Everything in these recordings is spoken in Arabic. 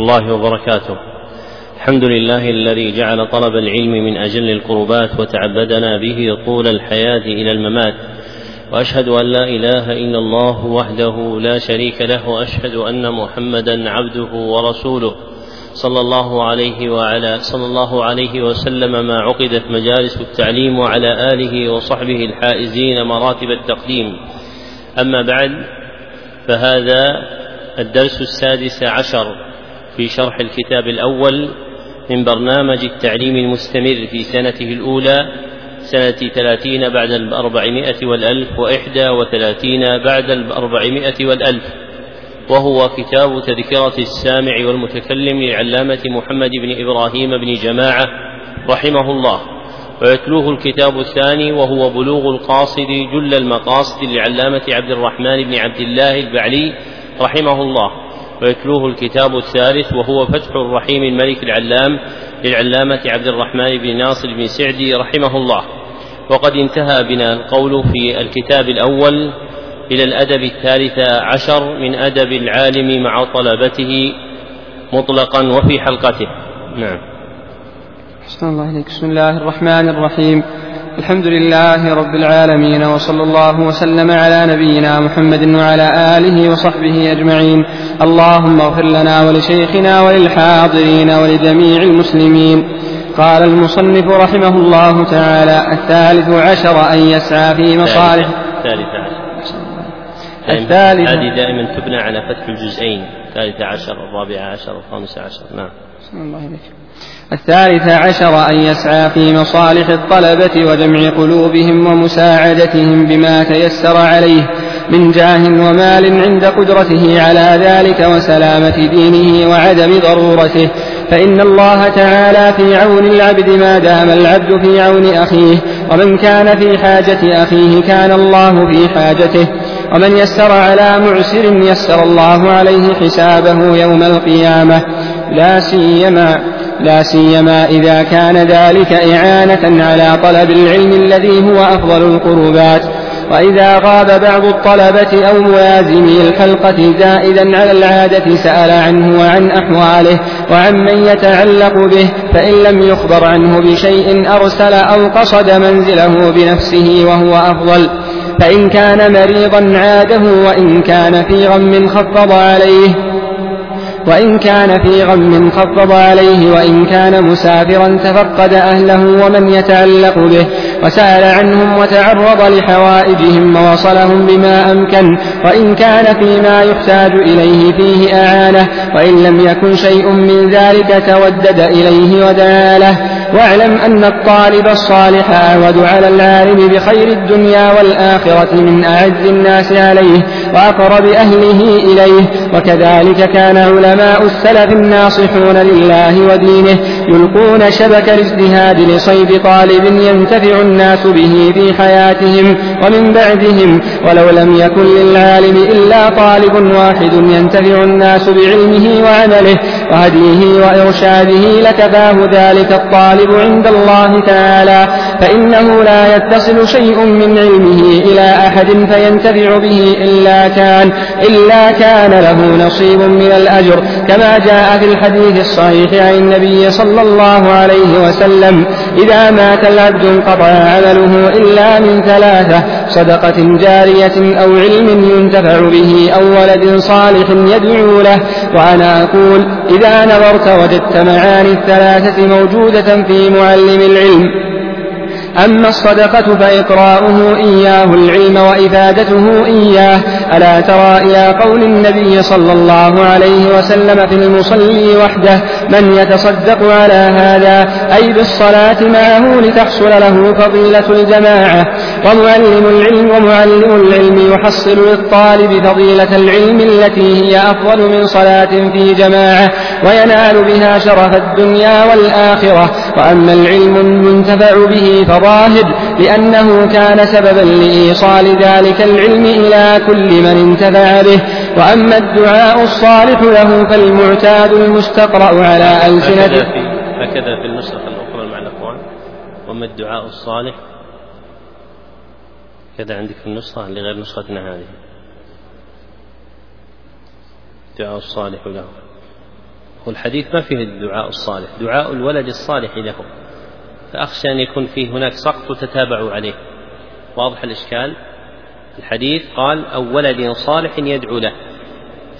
الله وبركاته. الحمد لله الذي جعل طلب العلم من أجل القربات وتعبدنا به طول الحياة إلى الممات. وأشهد أن لا إله إلا الله وحده لا شريك له وأشهد أن محمدا عبده ورسوله. صلى الله عليه وعلى صلى الله عليه وسلم ما عقدت مجالس التعليم وعلى آله وصحبه الحائزين مراتب التقديم. أما بعد فهذا الدرس السادس عشر. في شرح الكتاب الأول من برنامج التعليم المستمر في سنته الأولى سنة ثلاثين بعد الأربعمائة والألف وإحدى وثلاثين بعد الأربعمائة والألف. وهو كتاب تذكرة السامع والمتكلم للعلامة محمد بن إبراهيم بن جماعة رحمه الله. ويتلوه الكتاب الثاني وهو بلوغ القاصد جل المقاصد للعلامة عبد الرحمن بن عبد الله البعلي رحمه الله. ويتلوه الكتاب الثالث وهو فتح الرحيم الملك العلام للعلامة عبد الرحمن بن ناصر بن سعدي رحمه الله. وقد انتهى بنا القول في الكتاب الأول إلى الأدب الثالث عشر من أدب العالم مع طلبته مطلقا وفي حلقته. نعم. أحسن الله بسم الله الرحمن الرحيم. الحمد لله رب العالمين وصلى الله وسلم على نبينا محمد وعلى آله وصحبه أجمعين. اللهم اغفر لنا ولشيخنا وللحاضرين ولجميع المسلمين. قال المصنف رحمه الله تعالى الثالث عشر أن يسعى في مصالح. الثالث عشر. الثالث هذه دائما تبنى على فتح الجزئين. الثالث عشر الرابع عشر الخامس عشر. نعم. الله إليك الثالث عشر أن يسعى في مصالح الطلبة وجمع قلوبهم ومساعدتهم بما تيسر عليه من جاه ومال عند قدرته على ذلك وسلامة دينه وعدم ضرورته. فإن الله تعالى في عون العبد ما دام العبد في عون أخيه ومن كان في حاجة أخيه كان الله في حاجته. ومن يسر على معسر يسر الله عليه حسابه يوم القيامة. لا سيما لا سيما إذا كان ذلك إعانة على طلب العلم الذي هو أفضل القربات. وإذا غاب بعض الطلبة أو ملازمي الحلقة زائدا على العادة سأل عنه وعن أحواله وعن من يتعلق به فإن لم يخبر عنه بشيء أرسل أو قصد منزله بنفسه وهو أفضل. فإن كان مريضا عاده وإن كان في غم خفض عليه. وإن كان في غم خفض عليه وإن كان مسافرا تفقد أهله ومن يتعلق به وسأل عنهم وتعرض لحوائجهم ووصلهم بما أمكن وإن كان فيما يحتاج إليه فيه أعانه وإن لم يكن شيء من ذلك تودد إليه ودعا له واعلم أن الطالب الصالح أعود على العالم بخير الدنيا والآخرة من أعز الناس عليه وأقرب أهله إليه وكذلك كان علماء السلف الناصحون لله ودينه يلقون شبك الاجتهاد لصيد طالب ينتفع الناس به في حياتهم ومن بعدهم ولو لم يكن للعالم إلا طالب واحد ينتفع الناس بعلمه وعمله وهديه وإرشاده لكفاه ذلك الطالب عند الله تعالى فإنه لا يتصل شيء من علمه إلى أحد فينتفع به إلا كان إلا كان له نصيب من الأجر كما جاء في الحديث الصحيح عن النبي صلى الله عليه وسلم. إذا مات العبد انقطع عمله إلا من ثلاثة صدقة جارية أو علم ينتفع به أو ولد صالح يدعو له. وأنا أقول إذا نظرت وجدت معاني الثلاثة موجودة في معلم العلم. أما الصدقة فإقراؤه إياه العلم وإفادته إياه. ألا ترى إلى قول النبي صلى الله عليه وسلم في المصلي وحده من يتصدق على هذا؟ أي بالصلاة معه لتحصل له فضيلة الجماعة. ومعلم العلم ومعلم العلم يحصل للطالب فضيلة العلم التي هي أفضل من صلاة في جماعة. وينال بها شرف الدنيا والآخرة. وأما العلم المنتفع به فظاهر لأنه كان سببا لإيصال ذلك العلم إلى كل من انتفع به. وأما الدعاء الصالح له فالمعتاد المستقرأ على ألسنة هكذا في النسخة الأخرى مع الأخوان وأما الدعاء الصالح كذا عندك في النسخة لغير نسختنا هذه. الدعاء الصالح له. والحديث ما فيه الدعاء الصالح دعاء الولد الصالح له. فأخشى أن يكون فيه هناك سقط تتابعوا عليه. واضح الإشكال؟ الحديث قال أو ولد صالح يدعو له.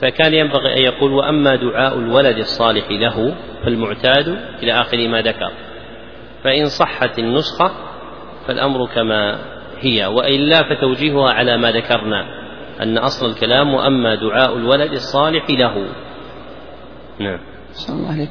فكان ينبغي أن يقول وأما دعاء الولد الصالح له فالمعتاد إلى آخر ما ذكر. فإن صحت النسخة فالأمر كما هي وإلا فتوجيهها على ما ذكرنا أن أصل الكلام وأما دعاء الولد الصالح له. نعم. الله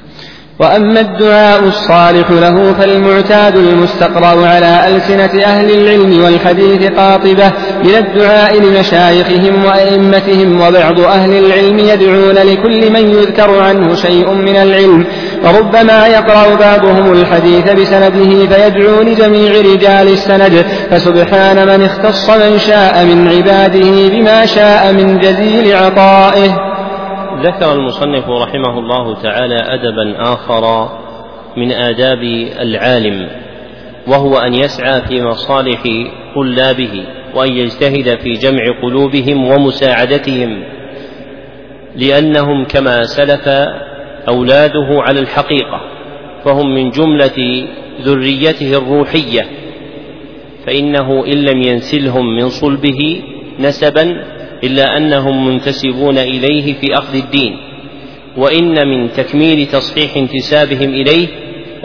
وأما الدعاء الصالح له فالمعتاد المستقرأ على ألسنة أهل العلم والحديث قاطبة من الدعاء لمشايخهم وأئمتهم وبعض أهل العلم يدعون لكل من يذكر عنه شيء من العلم. وربما يقرأ بعضهم الحديث بسنده فيدعو لجميع رجال السند. فسبحان من اختص من شاء من عباده بما شاء من جزيل عطائه. ذكر المصنف رحمه الله تعالى أدبا آخر من آداب العالم وهو أن يسعى في مصالح طلابه وأن يجتهد في جمع قلوبهم ومساعدتهم لأنهم كما سلف أولاده على الحقيقة فهم من جملة ذريته الروحية فإنه إن لم ينسلهم من صلبه نسبا إلا أنهم منتسبون إليه في أخذ الدين وإن من تكميل تصحيح انتسابهم إليه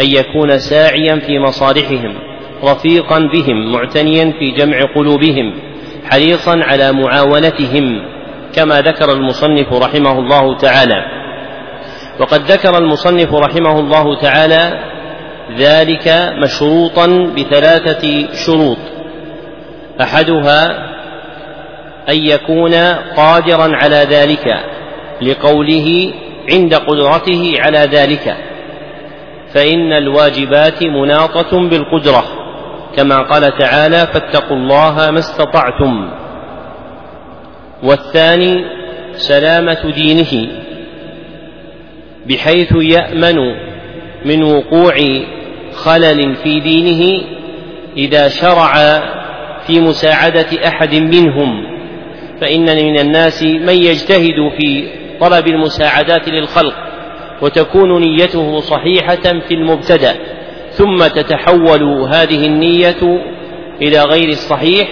أن يكون ساعيا في مصالحهم رفيقا بهم معتنيا في جمع قلوبهم حريصا على معاونتهم كما ذكر المصنف رحمه الله تعالى. وقد ذكر المصنف رحمه الله تعالى ذلك مشروطا بثلاثة شروط أحدها أن يكون قادرا على ذلك لقوله عند قدرته على ذلك. فإن الواجبات مناطة بالقدرة كما قال تعالى فاتقوا الله ما استطعتم. والثاني سلامة دينه بحيث يأمن من وقوع خلل في دينه إذا شرع في مساعدة أحد منهم. فإن من الناس من يجتهد في طلب المساعدات للخلق وتكون نيته صحيحة في المبتدأ ثم تتحول هذه النية إلى غير الصحيح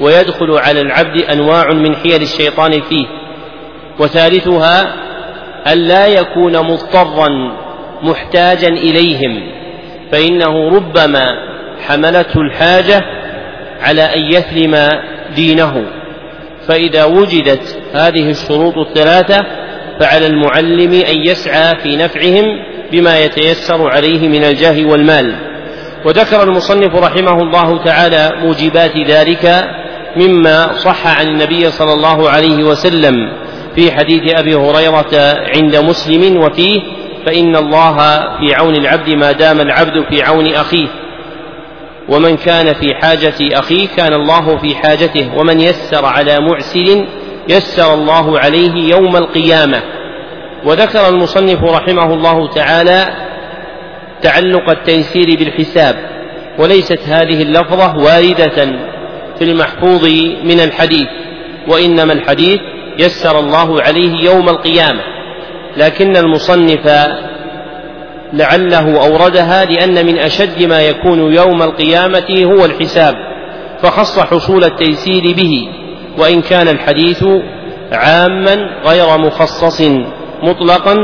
ويدخل على العبد أنواع من حيل الشيطان فيه. وثالثها أن لا يكون مضطرا محتاجا إليهم فإنه ربما حملته الحاجة على أن يسلم دينه. فإذا وجدت هذه الشروط الثلاثة فعلى المعلم أن يسعى في نفعهم بما يتيسر عليه من الجاه والمال. وذكر المصنف رحمه الله تعالى موجبات ذلك مما صح عن النبي صلى الله عليه وسلم في حديث أبي هريرة عند مسلم وفيه فإن الله في عون العبد ما دام العبد في عون أخيه. ومن كان في حاجة أخيه كان الله في حاجته ومن يسر على معسر يسر الله عليه يوم القيامة. وذكر المصنف رحمه الله تعالى تعلق التيسير بالحساب وليست هذه اللفظة واردة في المحفوظ من الحديث وإنما الحديث يسر الله عليه يوم القيامة. لكن المصنف لعله أوردها لأن من أشد ما يكون يوم القيامة هو الحساب فخص حصول التيسير به وإن كان الحديث عاما غير مخصص مطلقا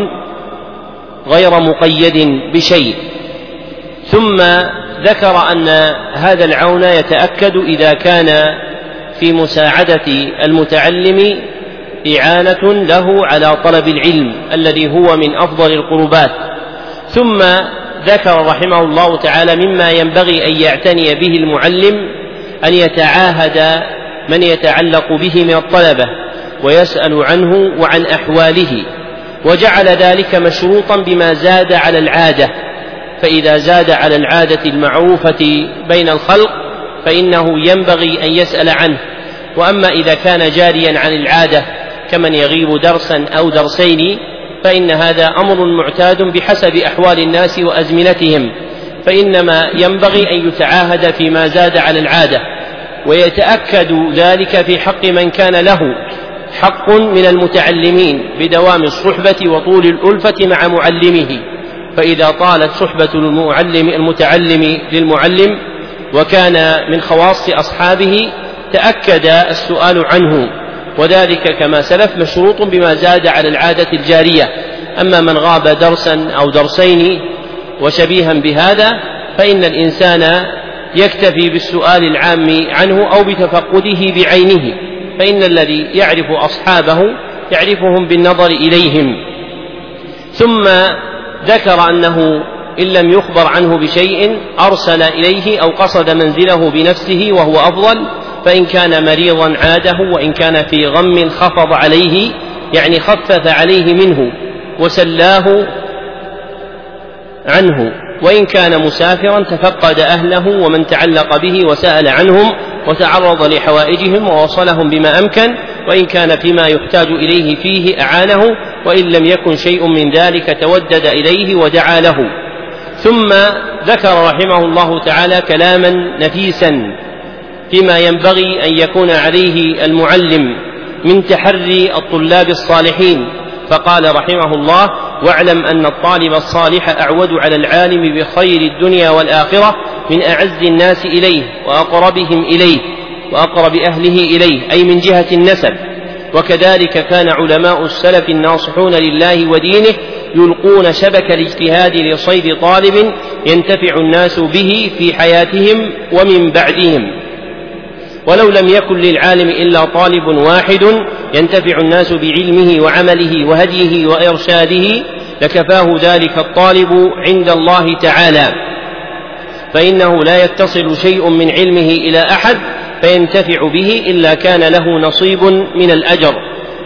غير مقيد بشيء. ثم ذكر أن هذا العون يتأكد إذا كان في مساعدة المتعلم إعانة له على طلب العلم الذي هو من أفضل القربات. ثم ذكر رحمه الله تعالى مما ينبغي أن يعتني به المعلم أن يتعاهد من يتعلق به من الطلبة ويسأل عنه وعن أحواله وجعل ذلك مشروطا بما زاد على العادة فإذا زاد على العادة المعروفة بين الخلق فإنه ينبغي أن يسأل عنه وأما إذا كان جاريا عن العادة كمن يغيب درسا أو درسين فإن هذا أمر معتاد بحسب أحوال الناس وأزمنتهم. فإنما ينبغي أن يتعاهد فيما زاد على العادة ويتأكد ذلك في حق من كان له حق من المتعلمين بدوام الصحبة وطول الألفة مع معلمه. فإذا طالت صحبة المعلم المتعلم للمعلم وكان من خواص أصحابه تأكد السؤال عنه. وذلك كما سلف مشروط بما زاد على العادة الجارية. أما من غاب درسا أو درسين وشبيها بهذا فإن الإنسان يكتفي بالسؤال العام عنه أو بتفقده بعينه فإن الذي يعرف أصحابه يعرفهم بالنظر إليهم. ثم ذكر أنه إن لم يخبر عنه بشيء أرسل إليه أو قصد منزله بنفسه وهو أفضل فإن كان مريضا عاده وإن كان في غم خفض عليه يعني خفف عليه منه وسلاه عنه. وإن كان مسافرا تفقد أهله ومن تعلق به وسأل عنهم وتعرض لحوائجهم ووصلهم بما أمكن. وإن كان فيما يحتاج إليه فيه أعانه وإن لم يكن شيء من ذلك تودد إليه ودعا له. ثم ذكر رحمه الله تعالى كلاما نفيسا. فيما ينبغي أن يكون عليه المعلم من تحري الطلاب الصالحين. فقال رحمه الله واعلم أن الطالب الصالح أعود على العالم بخير الدنيا والآخرة من أعز الناس إليه وأقربهم إليه وأقرب أهله إليه أي من جهة النسب. وكذلك كان علماء السلف الناصحون لله ودينه يلقون شبك الاجتهاد لصيد طالب ينتفع الناس به في حياتهم ومن بعدهم. ولو لم يكن للعالم إلا طالب واحد ينتفع الناس بعلمه وعمله وهديه وإرشاده لكفاه ذلك الطالب عند الله تعالى. فإنه لا يتصل شيء من علمه إلى أحد فينتفع به إلا كان له نصيب من الأجر.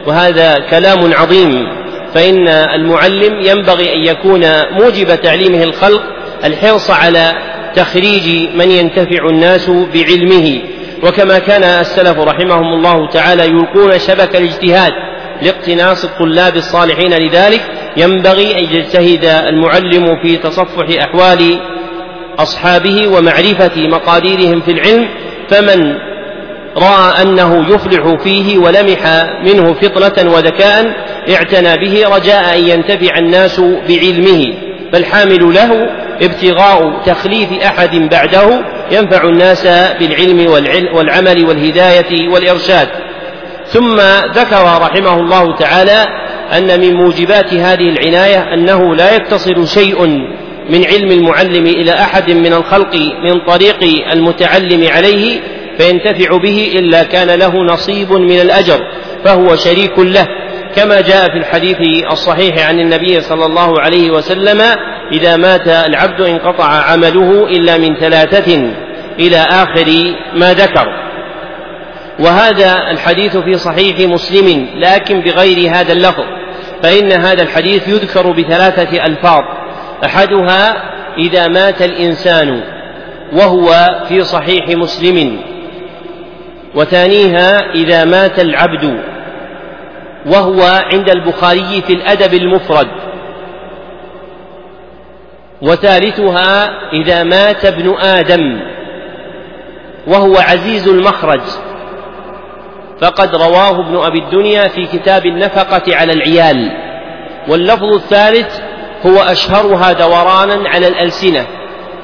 وهذا كلام عظيم. فإن المعلم ينبغي أن يكون موجب تعليمه الخلق الحرص على تخريج من ينتفع الناس بعلمه. وكما كان السلف رحمهم الله تعالى يلقون شبك الاجتهاد لاقتناص الطلاب الصالحين لذلك ينبغي أن يجتهد المعلم في تصفح أحوال أصحابه ومعرفة مقاديرهم في العلم فمن رأى أنه يفلح فيه ولمح منه فطنة وذكاء اعتنى به رجاء أن ينتفع الناس بعلمه فالحامل له ابتغاء تخليف أحد بعده ينفع الناس بالعلم والعمل والهداية والإرشاد. ثم ذكر رحمه الله تعالى أن من موجبات هذه العناية أنه لا يتصل شيء من علم المعلم إلى أحد من الخلق من طريق المتعلم عليه فينتفع به إلا كان له نصيب من الأجر فهو شريك له. كما جاء في الحديث الصحيح عن النبي صلى الله عليه وسلم إذا مات العبد انقطع عمله إلا من ثلاثة إلى آخر ما ذكر. وهذا الحديث في صحيح مسلم لكن بغير هذا اللفظ. فإن هذا الحديث يذكر بثلاثة ألفاظ. أحدها إذا مات الإنسان وهو في صحيح مسلم. وثانيها إذا مات العبد وهو عند البخاري في الأدب المفرد. وثالثها إذا مات ابن آدم وهو عزيز المخرج. فقد رواه ابن أبي الدنيا في كتاب النفقة على العيال. واللفظ الثالث هو أشهرها دورانا على الألسنة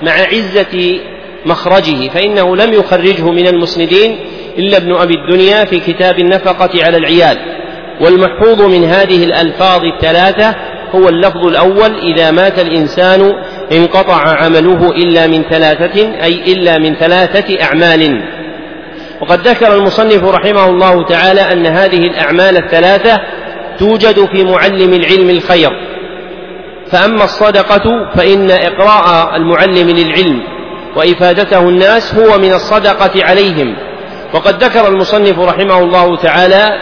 مع عزة مخرجه فإنه لم يخرجه من المسندين إلا ابن أبي الدنيا في كتاب النفقة على العيال. والمحفوظ من هذه الألفاظ الثلاثة هو اللفظ الأول إذا مات الإنسان انقطع عمله إلا من ثلاثة أي إلا من ثلاثة أعمال. وقد ذكر المصنف رحمه الله تعالى أن هذه الأعمال الثلاثة توجد في معلم العلم الخير. فأما الصدقة فإن إقراء المعلم للعلم وإفادته الناس هو من الصدقة عليهم. وقد ذكر المصنف رحمه الله تعالى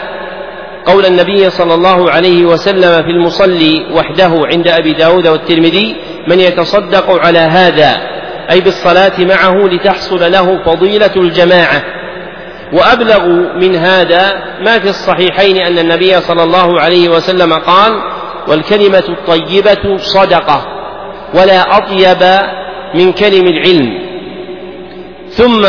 قول النبي صلى الله عليه وسلم في المصلي وحده عند أبي داود والترمذي من يتصدق على هذا أي بالصلاة معه لتحصل له فضيلة الجماعة. وأبلغ من هذا ما في الصحيحين أن النبي صلى الله عليه وسلم قال والكلمة الطيبة صدقة ولا أطيب من كلم العلم. ثم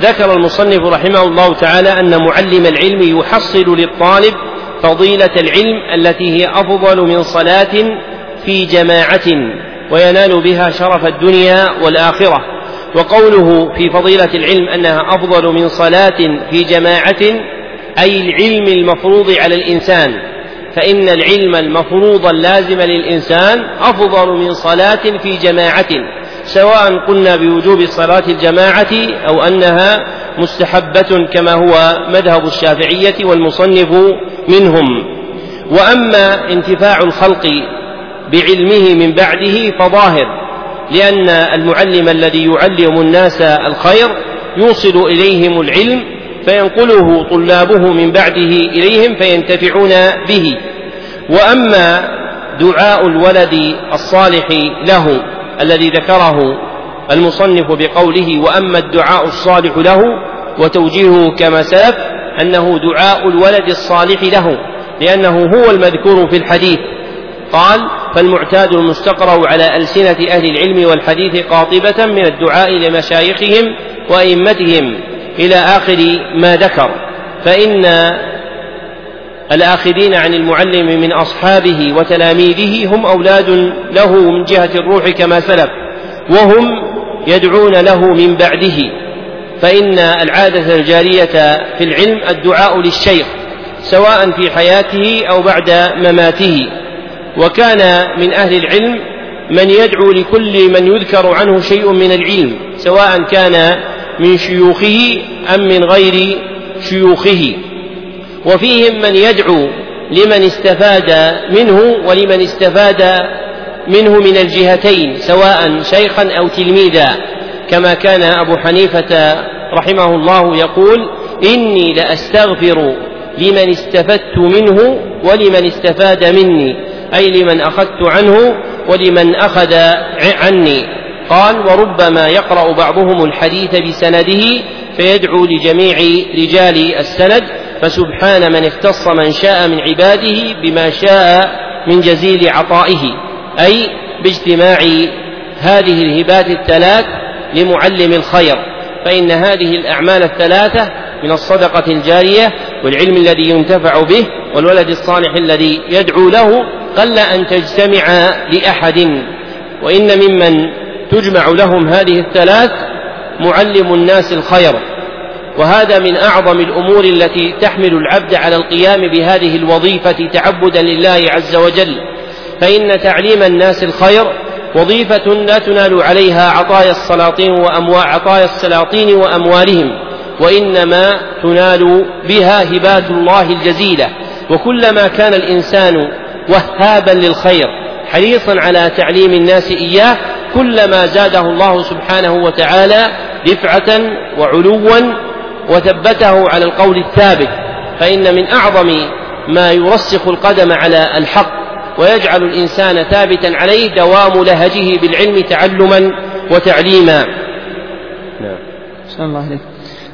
ذكر المصنف رحمه الله تعالى أن معلم العلم يحصل للطالب فضيلة العلم التي هي أفضل من صلاة في جماعة. وينال بها شرف الدنيا والآخرة. وقوله في فضيلة العلم أنها أفضل من صلاة في جماعة أي العلم المفروض على الإنسان. فإن العلم المفروض اللازم للإنسان أفضل من صلاة في جماعة سواء قلنا بوجوب صلاة الجماعة أو أنها مستحبة كما هو مذهب الشافعية والمصنف منهم. وأما انتفاع الخلق بعلمه من بعده فظاهر لأن المعلم الذي يعلم الناس الخير يوصل إليهم العلم فينقله طلابه من بعده إليهم فينتفعون به. وأما دعاء الولد الصالح له الذي ذكره المصنف بقوله وأما الدعاء الصالح له وتوجيهه كما سلف أنه دعاء الولد الصالح له لأنه هو المذكور في الحديث. قال فالمعتاد المستقرأ على ألسنة أهل العلم والحديث قاطبة من الدعاء لمشايخهم وأئمتهم إلى آخر ما ذكر. فإن الآخذين عن المعلم من أصحابه وتلاميذه هم أولاد له من جهة الروح كما سلف وهم يدعون له من بعده. فإن العادة الجارية في العلم الدعاء للشيخ سواء في حياته أو بعد مماته. وكان من أهل العلم من يدعو لكل من يذكر عنه شيء من العلم سواء كان من شيوخه أم من غير شيوخه. وفيهم من يدعو لمن استفاد منه ولمن استفاد منه من الجهتين سواء شيخا أو تلميذا. كما كان أبو حنيفة رحمه الله يقول إني لأستغفر لمن استفدت منه ولمن استفاد مني. أي لمن أخذت عنه ولمن أخذ عني. قال وربما يقرأ بعضهم الحديث بسنده فيدعو لجميع رجال السند فسبحان من اختص من شاء من عباده بما شاء من جزيل عطائه. أي باجتماع هذه الهبات الثلاث لمعلم الخير. فإن هذه الأعمال الثلاثة من الصدقة الجارية والعلم الذي ينتفع به والولد الصالح الذي يدعو له قل أن تجتمع لأحد وإن ممن تجمع لهم هذه الثلاث معلم الناس الخير. وهذا من أعظم الأمور التي تحمل العبد على القيام بهذه الوظيفة تعبدا لله عز وجل. فإن تعليم الناس الخير وظيفة لا تنال عليها عطايا السلاطين واموال عطايا السلاطين وأموالهم وإنما تنال بها هبات الله الجزيلة. وكلما كان الإنسان وهابا للخير حريصا على تعليم الناس إياه كلما زاده الله سبحانه وتعالى رفعه وعلوا وثبته على القول الثابت. فإن من أعظم ما يرسخ القدم على الحق ويجعل الإنسان ثابتا عليه دوام لهجه بالعلم تعلما وتعليما. نعم. الله عليك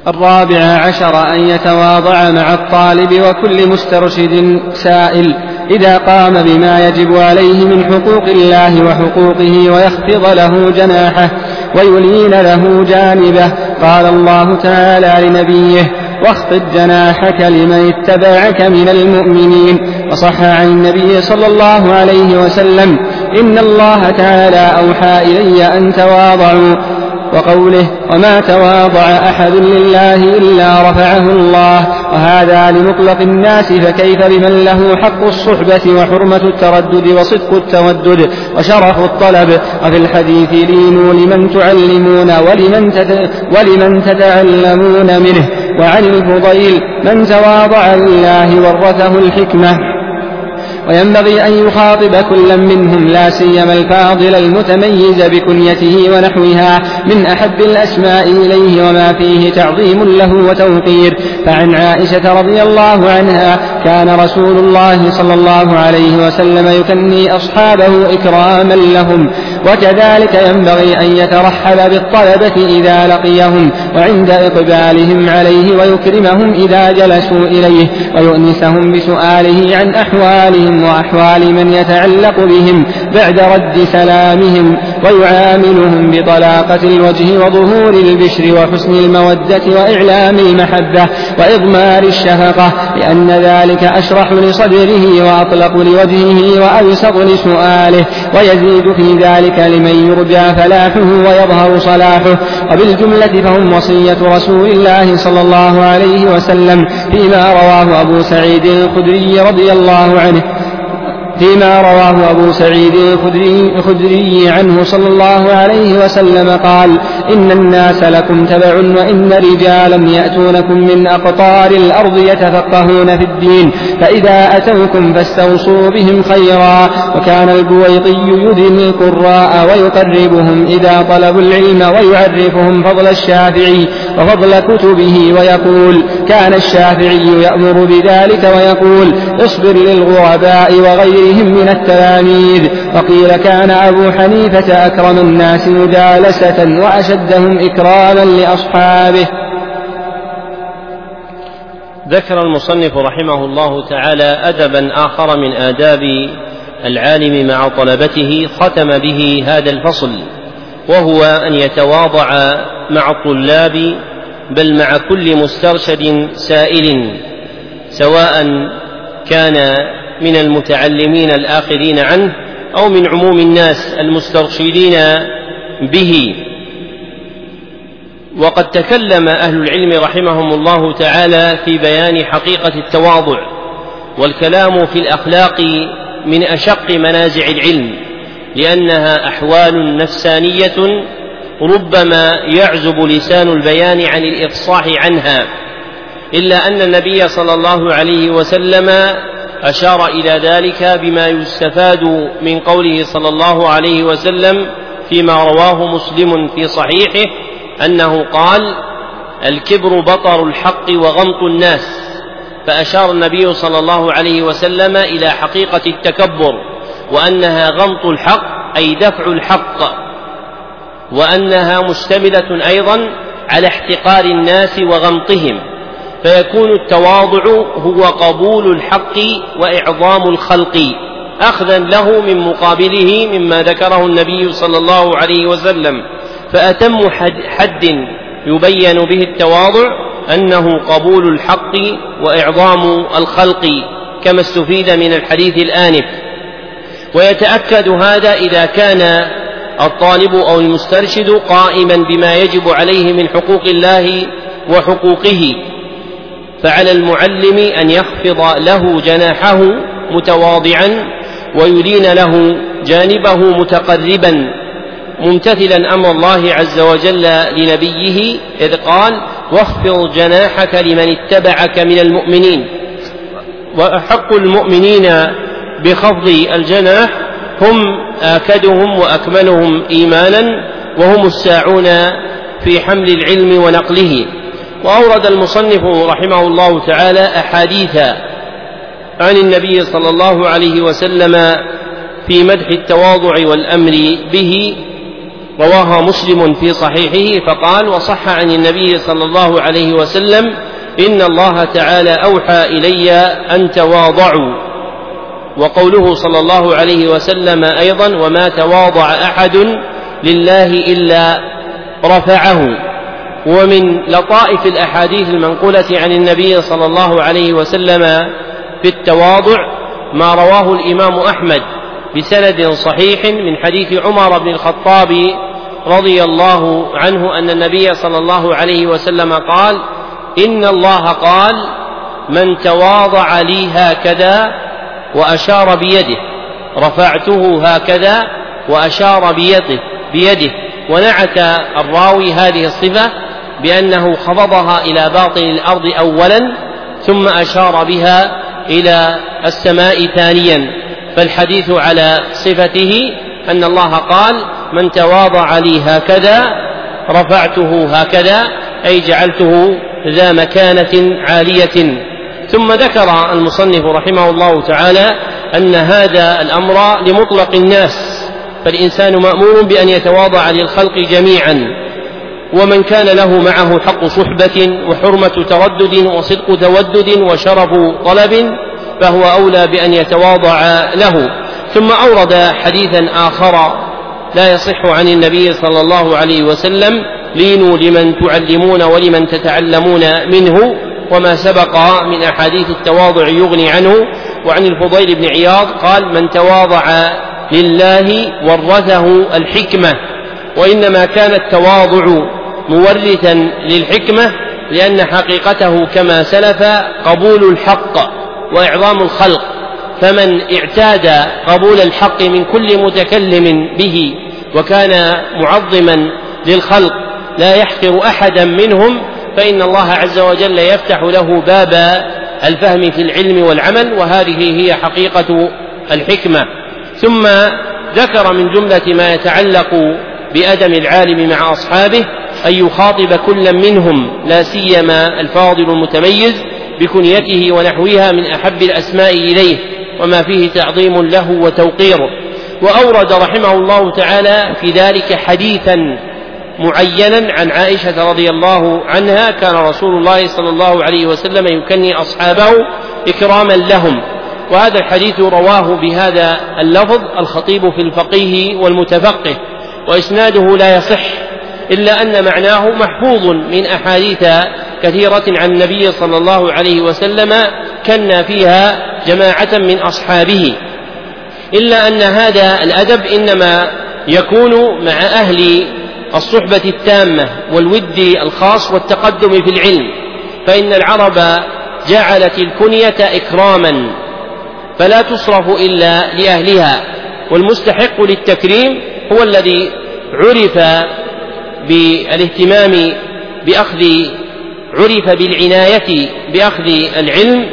الرابع عشر أن يتواضع مع الطالب وكل مسترشد سائل إذا قام بما يجب عليه من حقوق الله وحقوقه ويخفض له جناحه ويلين له جانبه. قال الله تعالى لنبيه واخفض جناحك لمن اتبعك من المؤمنين. وصح عن النبي صلى الله عليه وسلم إن الله تعالى أوحى إلي أن تواضعوا. وقوله وما تواضع أحد لله إلا رفعه الله وهذا لمطلق الناس فكيف بمن له حق الصحبة وحرمة التردد وصدق التودد وشرف الطلب وفي الحديث لينوا لمن تعلمون ولمن, ولمن تتعلمون منه وعن الفضيل من تواضع لله ورثه الحكمة وينبغي أن يخاطب كلا منهم لا سيما الفاضل المتميز بكنيته ونحوها من أحب الأسماء إليه وما فيه تعظيم له وتوقير. فعن عائشة رضي الله عنها كان رسول الله صلى الله عليه وسلم يكني أصحابه إكراما لهم. وكذلك ينبغي أن يترحب بالطلبة إذا لقيهم وعند إقبالهم عليه ويكرمهم إذا جلسوا إليه ويؤنسهم بسؤاله عن أحوالهم وأحوال من يتعلق بهم بعد رد سلامهم. ويعاملهم بطلاقة الوجه وظهور البشر وحسن المودة وإعلام المحبة وإضمار الشفقة لأن ذلك أشرح لصدره وأطلق لوجهه وأبسط لسؤاله ويزيد في ذلك لمن يرجى فلاحه ويظهر صلاحه. وبالجملة فهم وصية رسول الله صلى الله عليه وسلم فيما رواه أبو سعيد الخدري رضي الله عنه. فيما رواه أبو سعيد الخدري عنه صلى الله عليه وسلم قال إن الناس لكم تبع وإن رجالا يأتونكم من أقطار الأرض يتفقهون في الدين فإذا أتوكم فاستوصوا بهم خيرا. وكان البويطي يدني القراء ويقربهم إذا طلبوا العلم ويعرفهم فضل الشافعي وفضل كتبه ويقول كان الشافعي يأمر بذلك ويقول اصبر للغرباء وغيرهم من التلاميذ. وقيل كان أبو حنيفة أكرم الناس مجالسة وأشدهم إكراما لأصحابه. ذكر المصنف رحمه الله تعالى أدبا آخر من آداب العالم مع طلبته ختم به هذا الفصل وهو أن يتواضع مع الطلاب بل مع كل مسترشد سائل سواء كان من المتعلمين الآخذين عنه أو من عموم الناس المسترشدين به. وقد تكلم أهل العلم رحمهم الله تعالى في بيان حقيقة التواضع والكلام في الأخلاق من أشق منازع العلم لأنها أحوال نفسانية ربما يعزب لسان البيان عن الإفصاح عنها إلا أن النبي صلى الله عليه وسلم أشار إلى ذلك بما يستفاد من قوله صلى الله عليه وسلم فيما رواه مسلم في صحيحه أنه قال الكبر بطر الحق وغمط الناس فأشار النبي صلى الله عليه وسلم إلى حقيقة التكبر وأنها غمط الحق أي دفع الحق. وأنها مشتملة أيضا على احتقار الناس وغمطهم فيكون التواضع هو قبول الحق وإعظام الخلق أخذا له من مقابله مما ذكره النبي صلى الله عليه وسلم فأتم حد يبين به التواضع أنه قبول الحق وإعظام الخلق كما استفيد من الحديث الآنف. ويتأكد هذا إذا كان الطالب أو المسترشد قائما بما يجب عليه من حقوق الله وحقوقه فعلى المعلم أن يخفض له جناحه متواضعا ويلين له جانبه متقربا ممتثلا أمر الله عز وجل لنبيه إذ قال واخفض جناحك لمن اتبعك من المؤمنين وأحق المؤمنين بخفض الجناح هم اكدهم وأكملهم إيمانا وهم الساعون في حمل العلم ونقله. وأورد المصنف رحمه الله تعالى أحاديث عن النبي صلى الله عليه وسلم في مدح التواضع والأمر به رواها مسلم في صحيحه فقال وصح عن النبي صلى الله عليه وسلم إن الله تعالى أوحى إلي أن تواضعوا وقوله صلى الله عليه وسلم أيضا وما تواضع أحد لله إلا رفعه. ومن لطائف الأحاديث المنقولة عن النبي صلى الله عليه وسلم في التواضع ما رواه الإمام أحمد بسند صحيح من حديث عمر بن الخطاب رضي الله عنه أن النبي صلى الله عليه وسلم قال إن الله قال من تواضع لي هكذا وأشار بيده. رفعته هكذا وأشار بيده بيده. ونعت الراوي هذه الصفة بأنه خفضها إلى باطن الأرض أولا ثم أشار بها إلى السماء ثانيا. فالحديث على صفته أن الله قال من تواضع لي هكذا رفعته هكذا أي جعلته ذا مكانة عالية. ثم ذكر المصنف رحمه الله تعالى أن هذا الأمر لمطلق الناس فالإنسان مأمور بأن يتواضع للخلق جميعا ومن كان له معه حق صحبة وحرمة تردد وصدق تودد وشرف طلب فهو أولى بأن يتواضع له. ثم أورد حديثا آخر لا يصح عن النبي صلى الله عليه وسلم لينوا لمن تعلمون ولمن تتعلمون منه وما سبق من أحاديث التواضع يغني عنه وعن الفضيل بن عياض قال من تواضع لله ورثه الحكمة وإنما كان التواضع مورثا للحكمة لأن حقيقته كما سلف قبول الحق وإعظام الخلق فمن اعتاد قبول الحق من كل متكلم به وكان معظما للخلق لا يحقر أحدا منهم فإن الله عز وجل يفتح له باب الفهم في العلم والعمل وهذه هي حقيقة الحكمة. ثم ذكر من جملة ما يتعلق بأدم العالم مع أصحابه أن يخاطب كل منهم لا سيما الفاضل المتميز بكنيته ونحوها من أحب الأسماء إليه وما فيه تعظيم له وتوقير وأورد رحمه الله تعالى في ذلك حديثا معينا عن عائشة رضي الله عنها كان رسول الله صلى الله عليه وسلم يكني أصحابه إكراما لهم. وهذا الحديث رواه بهذا اللفظ الخطيب في الفقيه والمتفقه وإسناده لا يصح إلا أن معناه محفوظ من أحاديث كثيرة عن النبي صلى الله عليه وسلم كنا فيها جماعة من أصحابه. إلا أن هذا الأدب إنما يكون مع أهل الصحبة التامة والود الخاص والتقدم في العلم فإن العرب جعلت الكنية إكراما فلا تصرف إلا لأهلها والمستحق للتكريم هو الذي عرف بالاهتمام بأخذ عرف بالعناية بأخذ العلم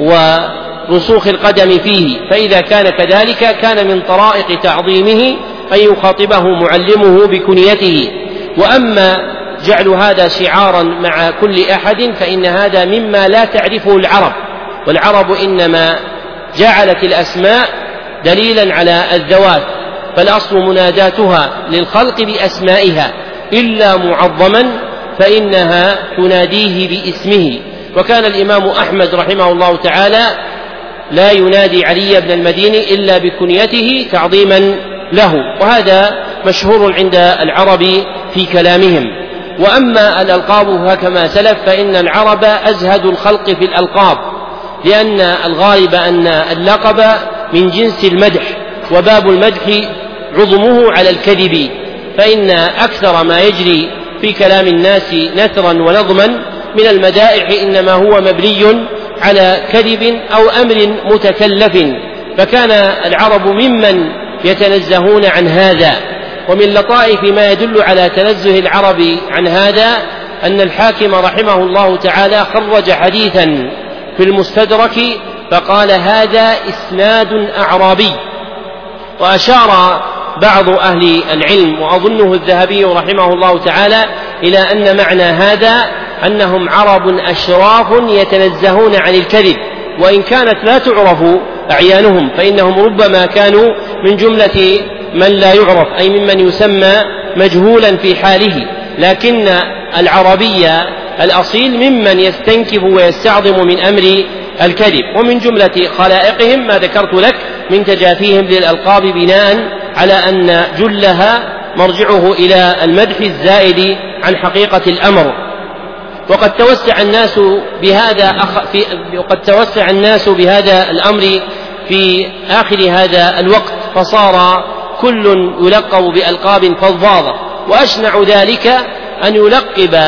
ورسوخ القدم فيه فإذا كان كذلك كان من طرائق تعظيمه أن يخاطبه معلمه بكنيته. وأما جعل هذا شعارا مع كل أحد فإن هذا مما لا تعرفه العرب. والعرب إنما جعلت الأسماء دليلا على الذوات فالأصل مناداتها للخلق بأسمائها. إلا معظما فإنها تناديه باسمه. وكان الإمام أحمد رحمه الله تعالى لا ينادي علي بن المديني إلا بكنيته تعظيما له. وهذا مشهور عند العرب في كلامهم. وأما الألقاب فكما سلف فإن العرب أزهد الخلق في الألقاب لأن الغالب أن اللقب من جنس المدح وباب المدح عظمه على الكذب. فإن أكثر ما يجري في كلام الناس نثرا ونظما من المدائح إنما هو مبني على كذب أو أمر متكلف. فكان العرب ممن يتنزهون عن هذا. ومن لطائف ما يدل على تنزه العرب عن هذا أن الحاكم رحمه الله تعالى خرج حديثا في المستدرك فقال هذا إسناد أعرابي. وأشار بعض أهل العلم وأظنه الذهبي رحمه الله تعالى إلى أن معنى هذا أنهم عرب أشراف يتنزهون عن الكذب. وإن كانت لا تعرف أعيانهم فإنهم ربما كانوا من جملة من لا يعرف أي ممن يسمى مجهولا في حاله. لكن العربي الأصيل ممن يستنكف ويستعظم من أمر الكذب. ومن جملة خلائقهم ما ذكرت لك من تجافيهم للألقاب بناء على أن جلها مرجعه إلى المدح الزائد عن حقيقة الأمر. وقد توسع الناس بهذا أخ في وقد توسع الناس بهذا الأمر في آخر هذا الوقت فصار كل يلقب بألقاب فظاظة وأشنع ذلك أن يلقب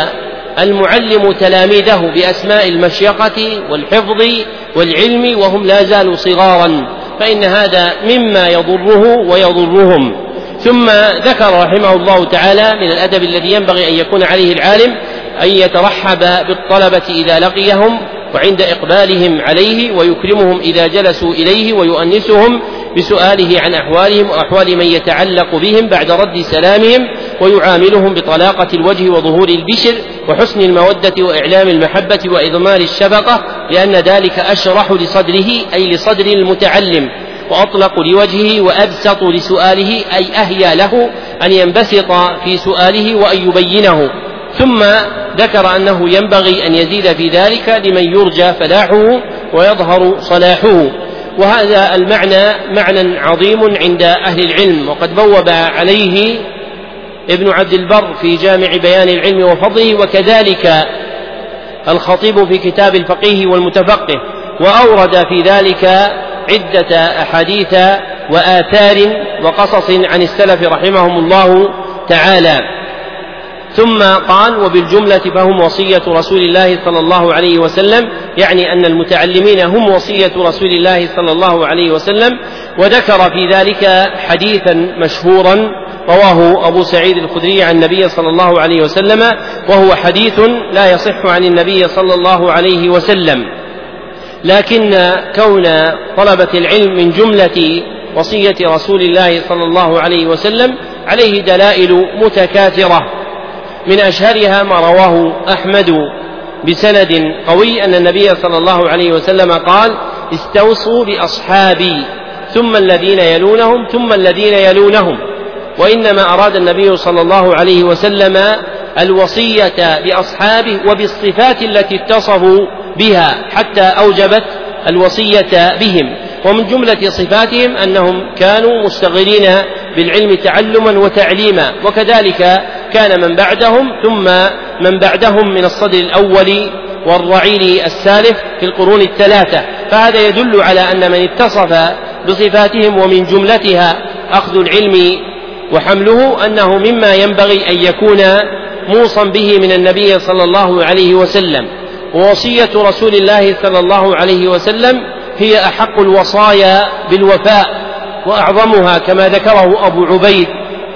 المعلم تلاميذه بأسماء المشيقة والحفظ والعلم وهم لا زالوا صغارا. فإن هذا مما يضره ويضرهم. ثم ذكر رحمه الله تعالى من الأدب الذي ينبغي أن يكون عليه العالم أن يترحب بالطلبة إذا لقيهم وعند إقبالهم عليه ويكرمهم إذا جلسوا إليه ويؤنسهم بسؤاله عن أحوالهم وأحوال من يتعلق بهم بعد رد سلامهم ويعاملهم بطلاقة الوجه وظهور البشر وحسن المودة وإعلام المحبة وإضمار الشفقة لأن ذلك أشرح لصدره أي لصدر المتعلم وأطلق لوجهه وأبسط لسؤاله أي أهيا له أن ينبسط في سؤاله وأن يبينه. ثم ذكر أنه ينبغي أن يزيد في ذلك لمن يرجى فلاحه ويظهر صلاحه. وهذا المعنى معنى عظيم عند أهل العلم وقد بوب عليه ابن عبد البر في جامع بيان العلم وفضله وكذلك الخطيب في كتاب الفقيه والمتفقه وأورد في ذلك عدة أحاديث وآثار وقصص عن السلف رحمهم الله تعالى. ثم قال وبالجملة فهم وصية رسول الله صلى الله عليه وسلم يعني أن المتعلمين هم وصية رسول الله صلى الله عليه وسلم وذكر في ذلك حديثا مشهورا رواه أبو سعيد الخدري عن النبي صلى الله عليه وسلم وهو حديث لا يصح عن النبي صلى الله عليه وسلم. لكن كون طلبة العلم من جملة وصية رسول الله صلى الله عليه وسلم عليه دلائل متكاثرة. من أشهرها ما رواه أحمد بسند قوي أن النبي صلى الله عليه وسلم قال استوصوا بأصحابي ثم الذين يلونهم ثم الذين يلونهم. وإنما أراد النبي صلى الله عليه وسلم الوصية بأصحابه وبالصفات التي اتصفوا بها حتى أوجبت الوصية بهم. ومن جملة صفاتهم أنهم كانوا مستغلين بالعلم تعلما وتعليما وكذلك كان من بعدهم ثم من بعدهم من الصدر الأول والرعيل السالف في القرون الثلاثة. فهذا يدل على أن من اتصف بصفاتهم ومن جملتها أخذ العلم وحمله أنه مما ينبغي أن يكون موصى به من النبي صلى الله عليه وسلم. ووصية رسول الله صلى الله عليه وسلم هي أحق الوصايا بالوفاء وأعظمها كما ذكره أبو عبيد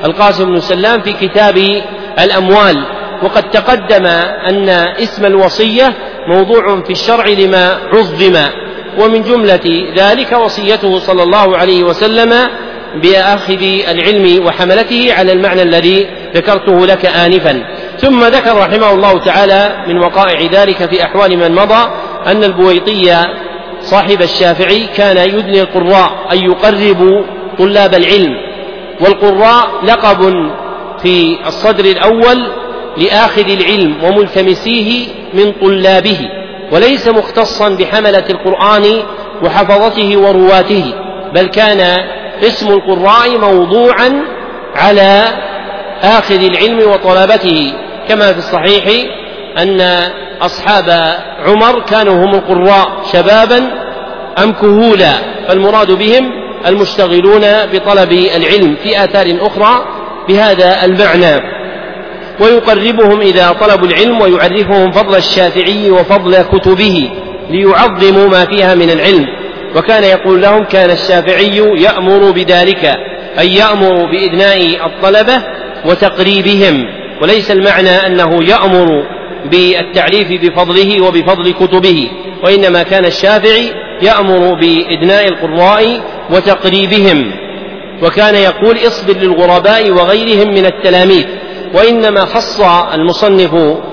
القاسم بن سلام في كتاب الأموال. وقد تقدم أن اسم الوصية موضوع في الشرع لما عظم. ومن جملة ذلك وصيته صلى الله عليه وسلم بأخذ العلم وحملته على المعنى الذي ذكرته لك آنفا. ثم ذكر رحمه الله تعالى من وقائع ذلك في أحوال من مضى أن البويطي صاحب الشافعي كان يدني القراء أن يقرب طلاب العلم. والقراء لقب في الصدر الأول لآخذ العلم وملتمسيه من طلابه وليس مختصا بحملة القرآن وحفظته ورواته بل كان اسم القراء موضوعا على آخذ العلم وطلبته. كما في الصحيح أن أصحاب عمر كانوا هم القراء شبابا أم كهولا فالمراد بهم المشتغلون بطلب العلم في آثار أخرى بهذا المعنى. ويقربهم إذا طلبوا العلم ويعرفهم فضل الشافعي وفضل كتبه ليعظموا ما فيها من العلم. وكان يقول لهم كان الشافعي يأمر بذلك أي يأمر بإدناء الطلبة وتقريبهم. وليس المعنى أنه يأمر بالتعريف بفضله وبفضل كتبه وإنما كان الشافعي يأمر بإدناء القراء وتقريبهم وكان يقول اصبر للغرباء وغيرهم من التلاميذ. وإنما خص المصنف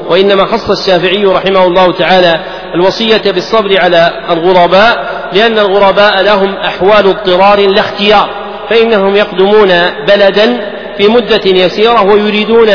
وإنما خص الشافعي رحمه الله تعالى الوصية بالصبر على الغرباء لأن الغرباء لهم أحوال اضطرار لا اختيار فإنهم يقدمون بلدا في مدة يسيرة ويريدون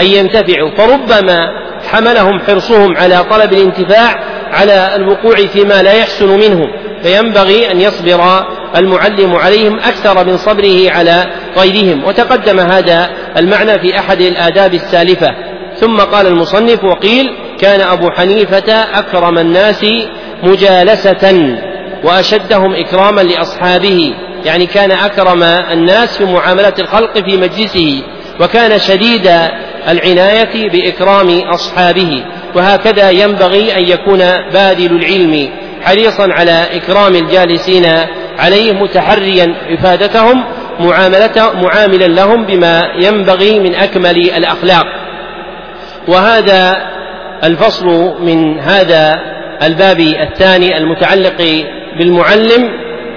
أن ينتفعوا. فربما حملهم حرصهم على طلب الانتفاع على الوقوع فيما لا يحسن منهم فينبغي أن يصبر المعلم عليهم أكثر من صبره على غيرهم. وتقدم هذا المعنى في أحد الآداب السالفة. ثم قال المصنف وقيل كان أبو حنيفة أكرم الناس مجالسة وأشدهم إكراما لأصحابه. يعني كان أكرم الناس في معاملة الخلق في مجلسه وكان شديد العناية بإكرام أصحابه. وهكذا ينبغي أن يكون باذل العلم حريصا على إكرام الجالسين عليه متحريا إفادتهم معاملا لهم بما ينبغي من أكمل الأخلاق. وهذا الفصل من هذا الباب الثاني المتعلق بالمعلم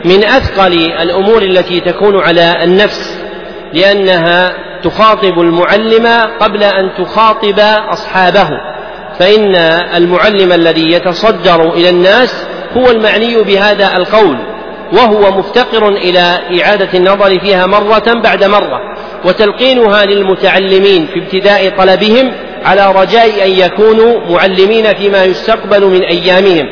من أثقل الأمور التي تكون على النفس لأنها تخاطب المعلم قبل أن تخاطب أصحابه. فإن المعلم الذي يتصدر إلى الناس هو المعني بهذا القول وهو مفتقر إلى إعادة النظر فيها مرة بعد مرة وتلقينها للمتعلمين في ابتداء طلبهم على رجاء أن يكونوا معلمين فيما يستقبل من أيامهم.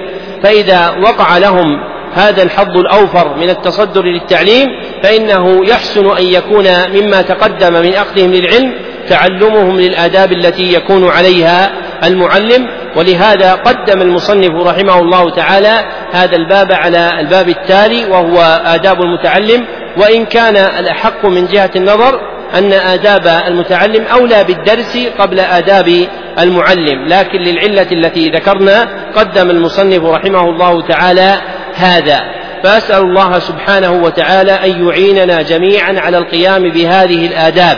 فإذا وقع لهم هذا الحظ الأوفر من التصدر للتعليم فإنه يحسن أن يكون مما تقدم من أخذهم للعلم تعلمهم للآداب التي يكون عليها المعلم ولهذا قدم المصنف رحمه الله تعالى هذا الباب على الباب التالي وهو آداب المتعلم وإن كان الأحق من جهة النظر أن آداب المتعلم أولى بالدرس قبل آداب المعلم. لكن للعلة التي ذكرنا قدم المصنف رحمه الله تعالى هذا. فأسأل الله سبحانه وتعالى أن يعيننا جميعا على القيام بهذه الآداب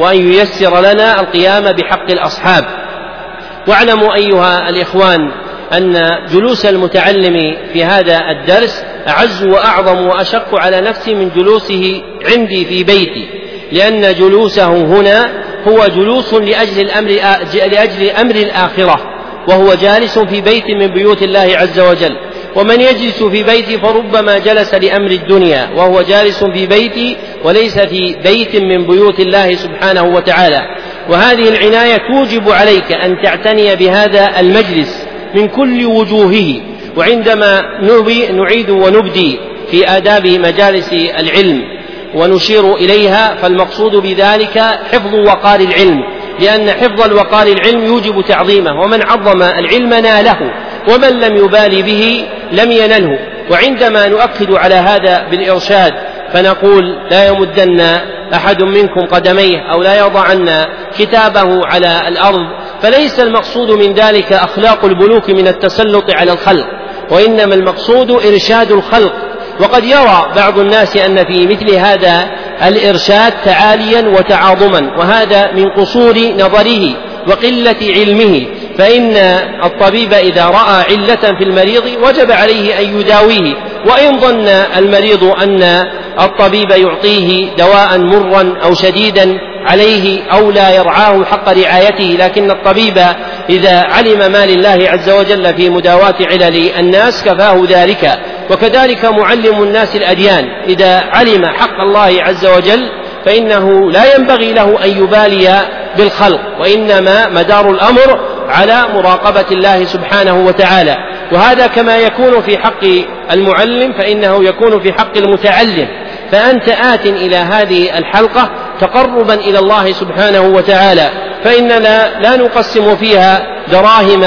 وأن ييسر لنا القيام بحق الأصحاب. واعلموا أيها الإخوان أن جلوس المتعلم في هذا الدرس أعز وأعظم وأشق على نفسي من جلوسه عندي في بيتي لأن جلوسه هنا هو جلوس لأجل الأمر لأجل أمر الآخرة وهو جالس في بيت من بيوت الله عز وجل ومن يجلس في بيتي فربما جلس لأمر الدنيا وهو جالس في بيتي وليس في بيت من بيوت الله سبحانه وتعالى. وهذه العناية توجب عليك أن تعتني بهذا المجلس من كل وجوهه. وعندما نعيد ونبدي في آداب مجالس العلم ونشير إليها فالمقصود بذلك حفظ وقار العلم. لأن حفظ الوقار العلم يوجب تعظيمه. ومن عظم العلم ناله ومن لم يبال به لم ينله. وعندما نؤكد على هذا بالإرشاد فنقول لا يمدن أحد منكم قدميه أو لا يضعن كتابه على الأرض فليس المقصود من ذلك أخلاق البلوك من التسلط على الخلق وإنما المقصود إرشاد الخلق. وقد يرى بعض الناس أن في مثل هذا الإرشاد تعاليا وتعاظما وهذا من قصور نظره وقلة علمه. فإن الطبيب إذا رأى علة في المريض وجب عليه أن يداويه. وإن ظن المريض أن الطبيب يعطيه دواء مرا أو شديدا عليه أو لا يرعاه حق رعايته لكن الطبيب إذا علم ما لله عز وجل في مداواة علل الناس كفاه ذلك. وكذلك معلم الناس الأديان إذا علم حق الله عز وجل فإنه لا ينبغي له أن يبالي بالخلق وإنما مدار الأمر على مراقبة الله سبحانه وتعالى. وهذا كما يكون في حق المعلم فإنه يكون في حق المتعلم. فأنت آت إلى هذه الحلقة تقربا إلى الله سبحانه وتعالى فإننا لا نقسم فيها دراهم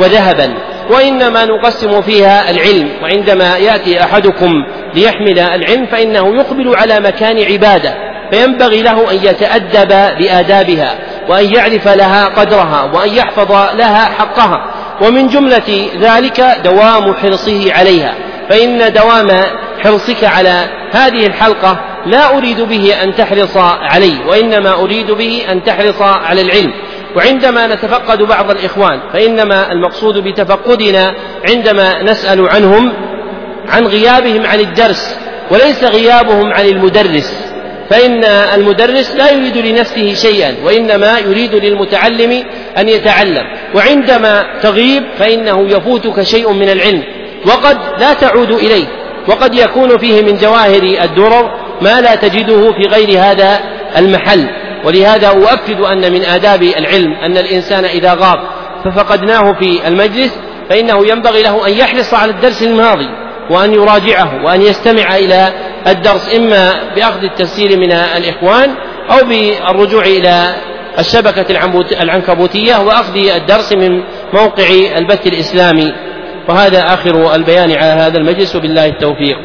وذهبا وإنما نقسم فيها العلم. وعندما يأتي أحدكم ليحمل العلم فإنه يقبل على مكان عبادة فينبغي له أن يتأدب بآدابها وأن يعرف لها قدرها وأن يحفظ لها حقها. ومن جملة ذلك دوام حرصه عليها فإن دوام حرصك على هذه الحلقة لا أريد به أن تحرص عليه وإنما أريد به أن تحرص على العلم. وعندما نتفقد بعض الإخوان فإنما المقصود بتفقدنا عندما نسأل عنهم عن غيابهم عن الدرس وليس غيابهم عن المدرس. فإن المدرس لا يريد لنفسه شيئا وإنما يريد للمتعلم أن يتعلم. وعندما تغيب فإنه يفوتك شيء من العلم. وقد لا تعود إليه. وقد يكون فيه من جواهر الدرر ما لا تجده في غير هذا المحل. ولهذا أؤكد أن من آداب العلم أن الإنسان إذا غاب ففقدناه في المجلس فإنه ينبغي له أن يحرص على الدرس الماضي وأن يراجعه وأن يستمع إلى الدرس إما بأخذ التفسير من الإخوان أو بالرجوع إلى الشبكة العنكبوتية وأخذ الدرس من موقع البث الإسلامي. وهذا آخر البيان على هذا المجلس وبالله التوفيق.